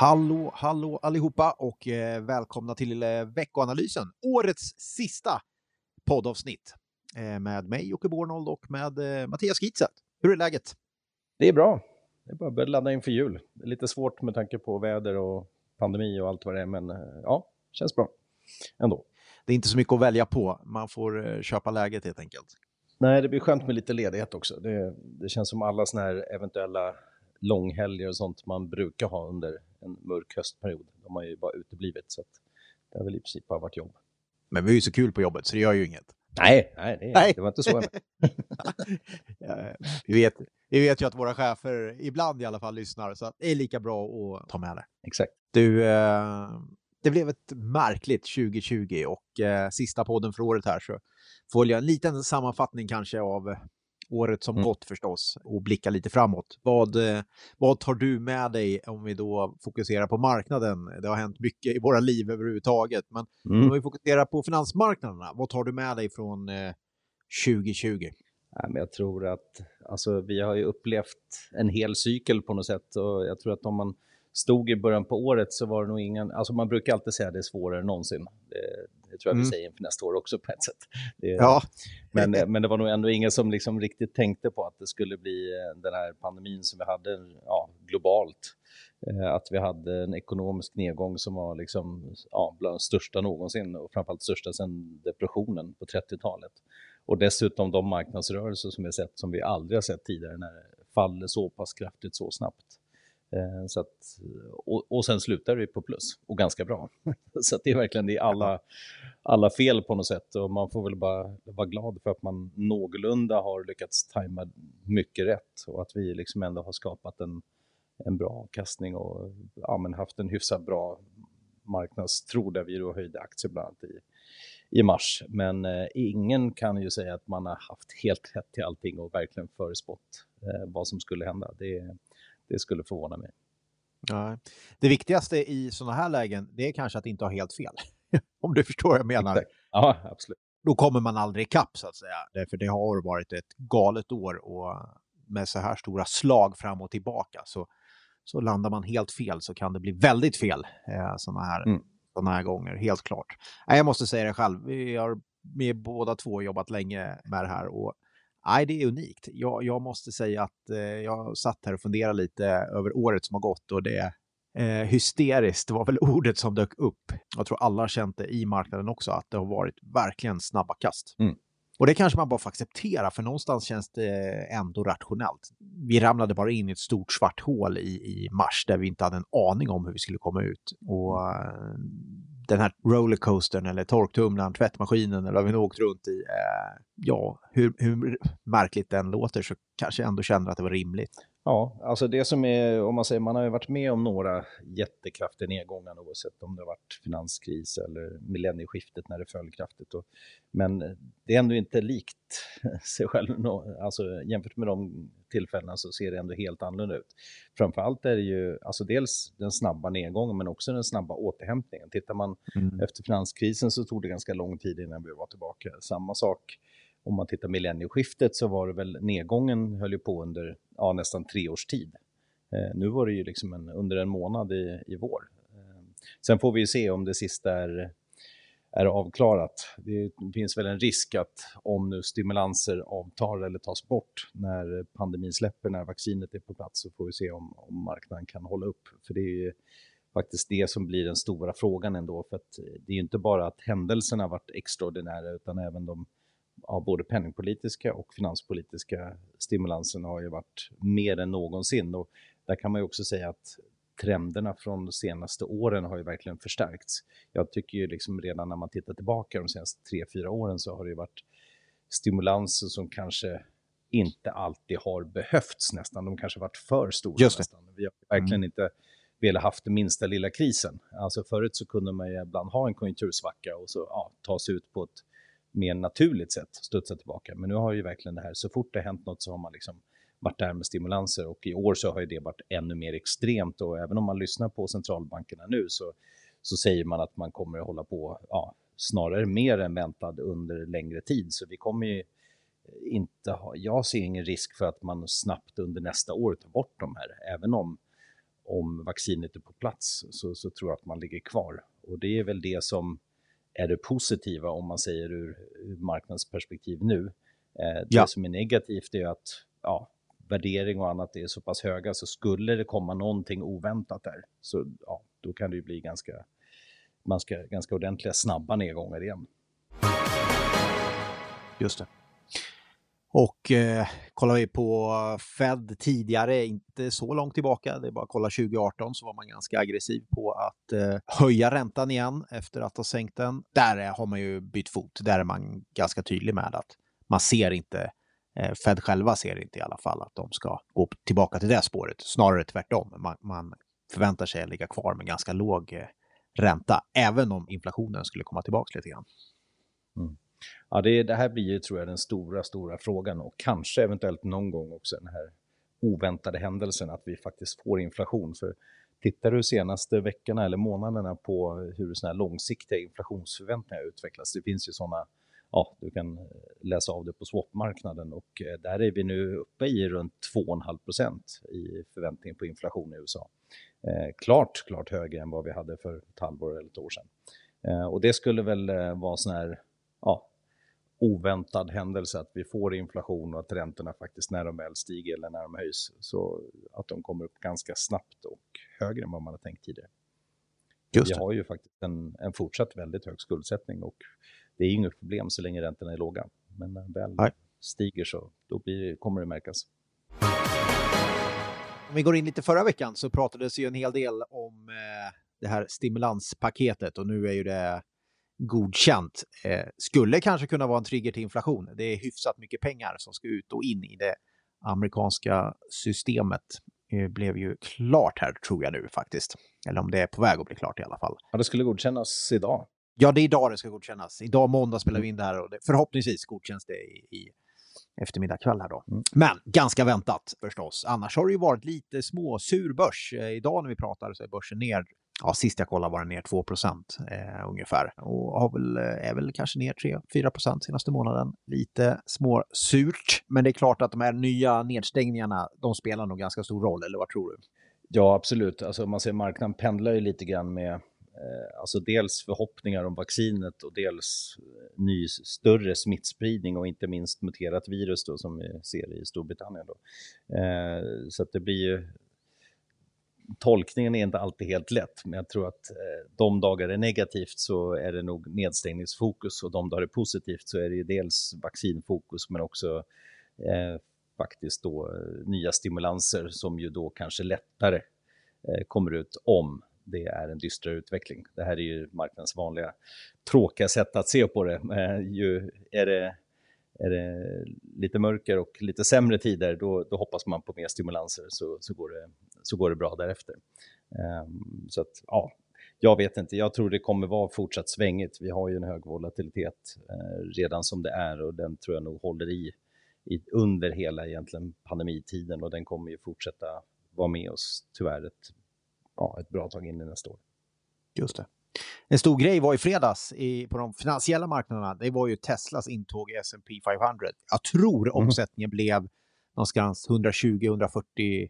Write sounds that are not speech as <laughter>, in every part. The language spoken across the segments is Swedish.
Hallå, hallå allihopa och eh, välkomna till eh, veckoanalysen. Årets sista poddavsnitt eh, med mig Jocke Bornold och med eh, Mattias Gitzet. Hur är läget? Det är bra. Det är bara att börja ladda inför jul. Det är lite svårt med tanke på väder och pandemi och allt vad det är, men eh, ja, känns bra ändå. Det är inte så mycket att välja på. Man får eh, köpa läget helt enkelt. Nej, det blir skönt med lite ledighet också. Det, det känns som alla såna här eventuella långhelger och sånt man brukar ha under en mörk höstperiod. De har ju bara uteblivit, så att det har väl i princip bara varit jobb. Men vi är ju så kul på jobbet, så det gör ju inget. Nej, nej, det, Nej. det var inte så. <laughs> Ja, vi, vet, vi vet ju att våra chefer ibland i alla fall lyssnar, så det är lika bra att ta med det. Exakt. Du, eh, det blev ett märkligt 2020 och eh, sista podden för året här så får jag en liten sammanfattning kanske av året som Mm. gått förstås och blicka lite framåt. Vad, eh, vad tar du med dig om vi då fokuserar på marknaden? Det har hänt mycket i våra liv överhuvudtaget, men Mm. om vi fokuserar på finansmarknaderna, vad tar du med dig från eh, 2020? Nej, men jag tror att alltså, vi har ju upplevt en hel cykel på något sätt och jag tror att om man stod i början på året så var det nog ingen, alltså man brukar alltid säga att det är svårare än någonsin. Det, det tror jag vi Mm. säger inför nästa år också på ett sätt. Det, Ja, men, men det var nog ändå ingen som liksom riktigt tänkte på att det skulle bli eh, den här pandemin som vi hade ja, globalt. Eh, Att vi hade en ekonomisk nedgång som var liksom, ja, bland de största någonsin och framförallt största sedan depressionen på 30-talet. Och dessutom de marknadsrörelser som vi sett som vi aldrig har sett tidigare när det faller så pass kraftigt så snabbt. Eh, så att, och, och sen slutar vi på plus och ganska bra. <laughs> Så att det är verkligen det är alla, alla fel på något sätt och man får väl bara vara glad för att man någorlunda har lyckats tajma mycket rätt och att vi liksom ändå har skapat en, en bra avkastning och ja, men haft en hyfsat bra marknadstro där vi då höjde aktier bland annat i, i mars. Men eh, ingen kan ju säga att man har haft helt rätt till allting och verkligen förespått eh, vad som skulle hända. Det, det skulle förvåna mig. Det viktigaste i sådana här lägen, det är kanske att inte ha helt fel. <laughs> Om du förstår vad jag menar. Exakt. Ja, absolut. Då kommer man aldrig ikapp så att säga. Därför det har varit ett galet år och med så här stora slag fram och tillbaka så, så landar man helt fel så kan det bli väldigt fel eh, sådana här, Mm. såna här gånger, helt klart. Nej, jag måste säga det själv, vi har med båda två jobbat länge med det här och Nej, det är unikt. Jag, jag måste säga att eh, jag satt här och funderade lite över året som har gått och det eh, hysteriskt var väl <laughs> ordet som dök upp. Jag tror alla har känt det i marknaden också, att det har varit verkligen snabba kast. Mm. Och det kanske man bara får acceptera, för någonstans känns det ändå rationellt. Vi ramlade bara in i ett stort svart hål i, i mars där vi inte hade en aning om hur vi skulle komma ut. Och eh, den här rollercoastern eller torktumlaren, tvättmaskinen eller vad vi nu åkt runt i, eh, ja, hur, hur märkligt den låter så kanske jag ändå känner att det var rimligt. Ja, alltså det som är, om man säger, man har ju varit med om några jättekraftiga nedgångar oavsett om det har varit finanskris eller millennieskiftet när det föll kraftigt. Och, men det är ändå inte likt <laughs> sig själv. Alltså jämfört med de tillfällena så ser det ändå helt annorlunda ut. Framförallt är det ju, alltså dels den snabba nedgången men också den snabba återhämtningen. Tittar man efter finanskrisen så tog det ganska lång tid innan vi var tillbaka. Samma sak om man tittar millennieskiftet så var det väl nedgången höll ju på under ja, nästan tre års tid. Eh, nu var det ju liksom en, under en månad i, i vår. Eh, sen får vi ju se om det sista är, är avklarat. Det finns väl en risk att om nu stimulanser avtar eller tas bort när pandemin släpper, när vaccinet är på plats, så får vi se om, om marknaden kan hålla upp. För det är ju faktiskt det som blir den stora frågan ändå. För att det är ju inte bara att händelserna varit extraordinära, utan även de ja, både penningpolitiska och finanspolitiska stimulanserna har ju varit mer än någonsin. Och där kan man ju också säga att trenderna från de senaste åren har ju verkligen förstärkts. Jag tycker ju liksom redan när man tittar tillbaka de senaste tre, fyra åren så har det ju varit stimulanser som kanske inte alltid har behövts nästan. De kanske varit för stora nästan. Vi har verkligen inte velat haft den minsta lilla krisen. Alltså förut så kunde man ju ibland ha en konjunktursvacka och så ja, ta sig ut på ett mer naturligt sätt, studsa tillbaka. Men nu har ju verkligen det här, så fort det hänt något så har man liksom varit där med stimulanser och i år så har ju det varit ännu mer extremt och även om man lyssnar på centralbankerna nu så, så säger man att man kommer att hålla på, ja, snarare mer än väntat under längre tid. Så vi kommer ju inte ha, jag ser ingen risk för att man snabbt under nästa år tar bort de här, även om om vaccinet är på plats så, så tror jag att man ligger kvar. Och det är väl det som är det positiva om man säger ur, ur marknadsperspektiv nu. Eh, det ja. som är negativt är att ja, värdering och annat är så pass höga så skulle det komma någonting oväntat där så ja, då kan det ju bli ganska, man ska, ganska ordentliga snabba nedgångar igen. Just det. Och eh, kollar vi på Fed tidigare, inte så långt tillbaka, det är bara att kolla 2018 så var man ganska aggressiv på att eh, höja räntan igen efter att ha sänkt den. Där har man ju bytt fot, där är man ganska tydlig med att man ser inte, eh, Fed själva ser inte i alla fall att de ska gå tillbaka till det spåret, snarare tvärtom. Man, man förväntar sig att ligga kvar med ganska låg eh, ränta, även om inflationen skulle komma tillbaka lite grann. Mm. Ja, det, det, här blir ju, tror jag, den stora, stora frågan och kanske eventuellt någon gång också den här oväntade händelsen att vi faktiskt får inflation. För tittar du senaste veckorna eller månaderna på hur såna här långsiktiga inflationsförväntningar utvecklas, det finns ju sådana ja, du kan eh, läsa av det på swapmarknaden och eh, där är vi nu uppe i runt 2,5 procent i förväntning på inflation i USA. Eh, klart, klart högre än vad vi hade för ett halvår eller ett år sedan. Eh, och det skulle väl eh, vara sån här, ja, oväntad händelse att vi får inflation och att räntorna faktiskt när de väl stiger eller när de höjs så att de kommer upp ganska snabbt och högre än vad man har tänkt tidigare. Just vi har ju faktiskt en, en fortsatt väldigt hög skuldsättning och det är inget problem så länge räntorna är låga. Men när de väl Nej. stiger så då blir, kommer det märkas. Om vi går in lite förra veckan så pratades ju en hel del om eh, det här stimulanspaketet och nu är ju det godkänt. Eh, skulle kanske kunna vara en trigger till inflation. Det är hyfsat mycket pengar som ska ut och in i det amerikanska systemet. Det blev ju klart här tror jag nu faktiskt. Eller om det är på väg att bli klart i alla fall. Ja, det skulle godkännas idag. Ja, det är idag det ska godkännas. Idag måndag spelar vi in det här och det, förhoppningsvis godkänns det i, i eftermiddag kväll här då. Mm. Men ganska väntat förstås. Annars har det ju varit lite småsur börs. Eh, idag när vi pratar så är börsen ner ja, sist jag kollade var den ner 2 eh, ungefär och har väl, eh, är väl kanske ner 3-4% senaste månaden. Lite småsurt, men det är klart att de här nya nedstängningarna, de spelar nog ganska stor roll, eller vad tror du? Ja, absolut. Alltså, man ser marknaden pendlar ju lite grann med eh, alltså dels förhoppningar om vaccinet och dels eh, ny större smittspridning och inte minst muterat virus då, som vi ser i Storbritannien. Då. Eh, så att det blir ju tolkningen är inte alltid helt lätt, men jag tror att eh, de dagar det är negativt så är det nog nedstängningsfokus och de dagar det är positivt så är det ju dels vaccinfokus men också eh, faktiskt då eh, nya stimulanser som ju då kanske lättare eh, kommer ut om det är en dystrare utveckling. Det här är ju marknadens vanliga tråkiga sätt att se på det. Eh, ju är det är det lite mörker och lite sämre tider, då, då hoppas man på mer stimulanser så, så, går, det, så går det bra därefter. Um, så att, ja, jag vet inte, jag tror det kommer vara fortsatt svängigt. Vi har ju en hög volatilitet eh, redan som det är och den tror jag nog håller i, i under hela egentligen pandemitiden och den kommer ju fortsätta vara med oss tyvärr ett, ja, ett bra tag in i nästa år. Just det. En stor grej var i fredags i, på de finansiella marknaderna. Det var ju Teslas intåg i S&P 500. Jag tror mm. omsättningen blev någonstans 120-140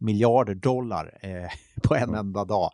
miljarder dollar eh, <laughs> på en mm. enda dag.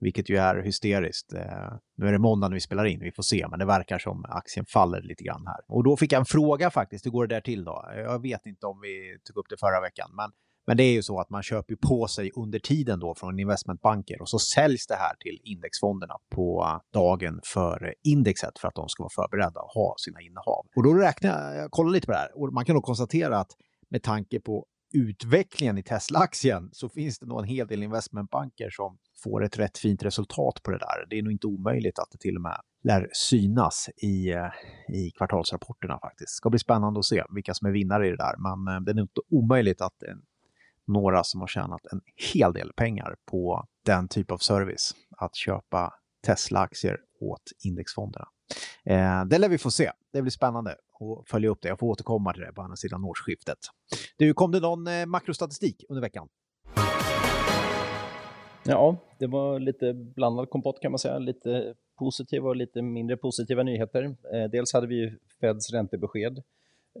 Vilket ju är hysteriskt. Eh, nu är det måndag när vi spelar in, vi får se, men det verkar som aktien faller lite grann här. Och då fick jag en fråga faktiskt, hur går det där till då? Jag vet inte om vi tog upp det förra veckan, men men det är ju så att man köper på sig under tiden då från investmentbanker och så säljs det här till indexfonderna på eh, dagen för indexet för att de ska vara förberedda att ha sina innehav. Och då räknar jag, jag kollar lite på det här och man kan då konstatera att med tanke på utvecklingen i Tesla-aktien så finns det nog en hel del investmentbanker som får ett rätt fint resultat på det där. Det är nog inte omöjligt att det till och med lär synas i, eh, i kvartalsrapporterna faktiskt. Det ska bli spännande att se vilka som är vinnare i det där, men eh, det är nog inte omöjligt att en några som har tjänat en hel del pengar på den typ av service, att köpa Tesla-aktier åt indexfonderna. Eh, det lär vi få se. Det blir spännande att följa upp det. Jag får återkomma till det på andra sidan årsskiftet. Du, kom det någon eh, makrostatistik under veckan? Ja, det var lite blandad kompott kan man säga. Lite positiva och lite mindre positiva nyheter. Eh, dels hade vi Feds räntebesked Eh,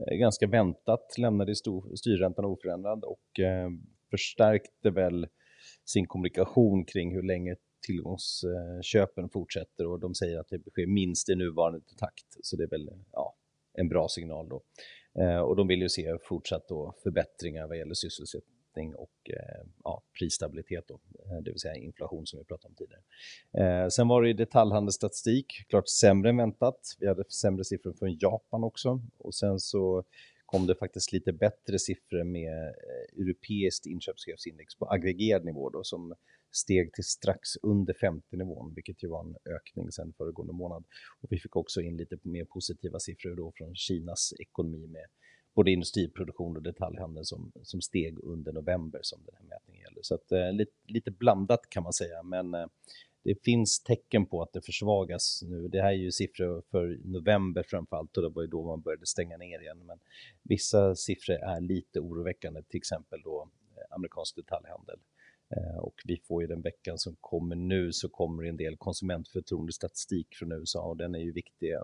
Eh, ganska väntat lämnade styrräntan oförändrad och eh, förstärkte väl sin kommunikation kring hur länge tillgångsköpen fortsätter och de säger att det sker minst i nuvarande takt. Så det är väl ja, en bra signal då. Eh, och de vill ju se fortsatt då förbättringar vad gäller sysselsättning och eh, ja, prisstabilitet, då, eh, det vill säga inflation som vi pratade om tidigare. Eh, sen var det detaljhandelsstatistik, klart sämre än väntat. Vi hade sämre siffror från Japan också och sen så kom det faktiskt lite bättre siffror med europeiskt inköpschefsindex på aggregerad nivå då, som steg till strax under 50-nivån, vilket ju var en ökning sedan föregående månad. Och vi fick också in lite mer positiva siffror då från Kinas ekonomi med både industriproduktion och detaljhandel som, som steg under november som den här mätningen gäller. Så att, eh, lite, lite blandat kan man säga, men eh, det finns tecken på att det försvagas nu. Det här är ju siffror för november framförallt och det var ju då man började stänga ner igen. Men vissa siffror är lite oroväckande, till exempel då eh, amerikansk detaljhandel. Eh, och vi får ju den veckan som kommer nu så kommer en del konsumentförtroendestatistik från USA och den är ju viktig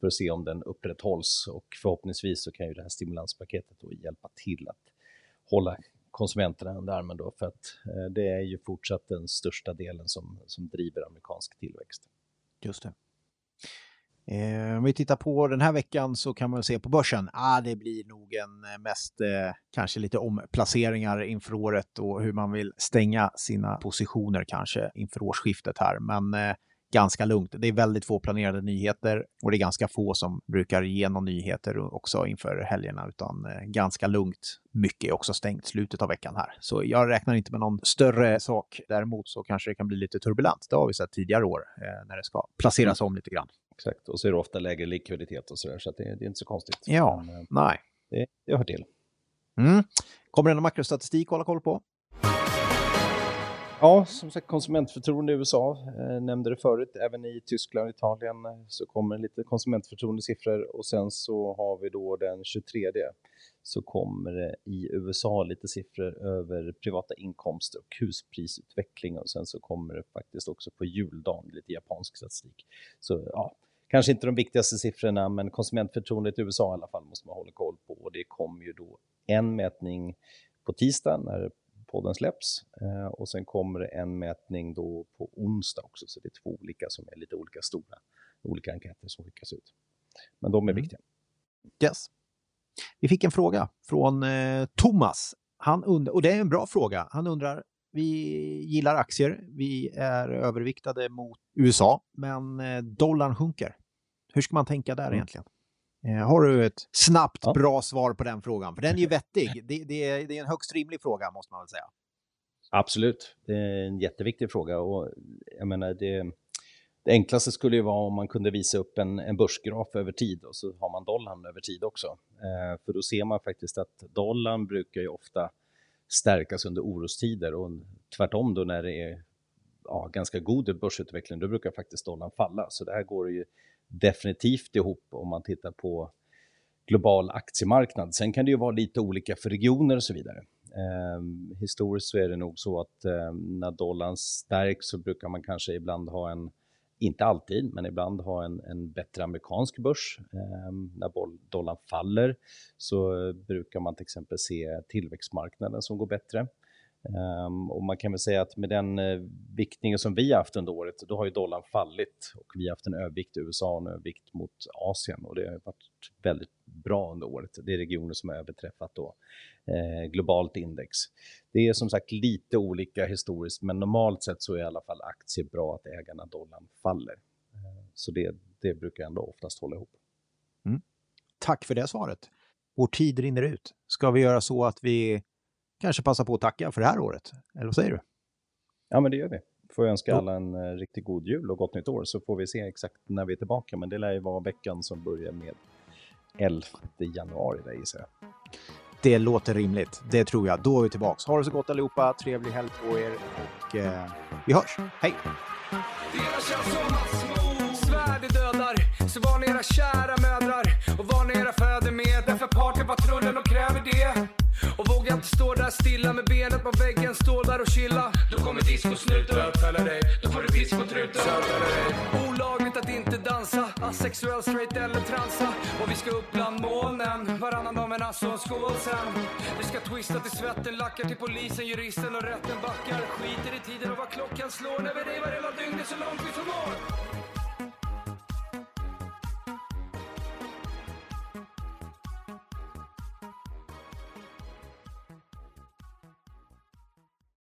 för att se om den upprätthålls och förhoppningsvis så kan ju det här stimulanspaketet då hjälpa till att hålla konsumenterna under armen då för att eh, det är ju fortsatt den största delen som, som driver amerikansk tillväxt. Just det. Eh, om vi tittar på den här veckan så kan man se på börsen, ah, det blir nog en eh, mest eh, kanske lite omplaceringar inför året och hur man vill stänga sina positioner kanske inför årsskiftet här. Men eh, ganska lugnt. Det är väldigt få planerade nyheter och det är ganska få som brukar ge några nyheter också inför helgerna, utan eh, ganska lugnt. Mycket är också stängt slutet av veckan här, så jag räknar inte med någon större sak. Däremot så kanske det kan bli lite turbulent. Det har vi sett tidigare år eh, när det ska placeras om lite grann. Exakt, och så är det ofta lägre likviditet och sådär, så, så det, det, är inte så konstigt. Ja, Men, eh, nej. Det, det hör till. Mm. Kommer det någon makrostatistik att hålla koll på? Ja, som sagt konsumentförtroende i USA, eh, nämnde det förut. Även i Tyskland och Italien eh, så kommer lite konsumentförtroendesiffror och sen så har vi då den 23 så kommer det i USA lite siffror över privata inkomster och husprisutveckling och sen så kommer det faktiskt också på juldagen lite japansk statistik. Så ja, kanske inte de viktigaste siffrorna, men konsumentförtroendet i USA i alla fall måste man hålla koll på och det kommer ju då en mätning på tisdag när podden släpps eh, och sen kommer det en mätning då på onsdag också, så det är två olika som är lite olika stora, olika enkäter som skickas ut. Men de är mm. viktiga. Yes. Vi fick en fråga från eh, Thomas. Han und- och det är en bra fråga. Han undrar, vi gillar aktier, vi är överviktade mot USA, men eh, dollarn sjunker. Hur ska man tänka där mm. egentligen? Eh, har du ett snabbt, ja. bra svar på den frågan? För den är ju vettig. Det, det, är, det är en högst rimlig fråga, måste man väl säga. Absolut. Det är en jätteviktig fråga. Och jag menar, det, det enklaste skulle ju vara om man kunde visa upp en, en börsgraf över tid och så har man dollarn över tid också. Eh, för då ser man faktiskt att dollarn brukar ju ofta stärkas under orostider och tvärtom då när det är ja, ganska god börsutveckling, då brukar faktiskt dollarn falla. Så det här går ju definitivt ihop om man tittar på global aktiemarknad. Sen kan det ju vara lite olika för regioner och så vidare. Eh, historiskt så är det nog så att eh, när dollarn stärks så brukar man kanske ibland ha en inte alltid, men ibland ha en, en bättre amerikansk börs. Eh, när dollarn faller så eh, brukar man till exempel se tillväxtmarknaden som går bättre. Um, och man kan väl säga att med den uh, viktningen som vi har haft under året, då har ju dollarn fallit och vi har haft en övervikt i USA och en övervikt mot Asien och det har varit väldigt bra under året. Det är regioner som har överträffat då eh, globalt index. Det är som sagt lite olika historiskt, men normalt sett så är i alla fall aktier bra att äga när dollarn faller. Eh, så det, det brukar ändå oftast hålla ihop. Mm. Tack för det svaret. Vår tid rinner ut. Ska vi göra så att vi kanske passa på att tacka för det här året? Eller vad säger du? Ja, men det gör vi. Får önska alla en uh, riktigt god jul och gott nytt år så får vi se exakt när vi är tillbaka. Men det lär ju vara veckan som börjar med 11 januari där gissar jag. Det låter rimligt. Det tror jag. Då är vi tillbaka. Ha det så gott allihopa. Trevlig helg på er och eh, vi hörs. Hej! Svärd dödar, så var ni era kära mödrar och var ni era fäder med. Därför partypatrullen och. Och vågar inte stå där stilla med benet på väggen, stå där och chilla. Då kommer discosnuten. Bötfälla dig, då får du pisk på truten. Olagligt att inte dansa Asexuell, straight eller transa. Och vi ska upp bland molnen Varannan dag men alltså en skål sen. Vi ska twista till svetten, lackar till polisen, juristen och rätten backar. Skiter i tiden och vad klockan slår. När vi revar hela dygnet så långt vi förmår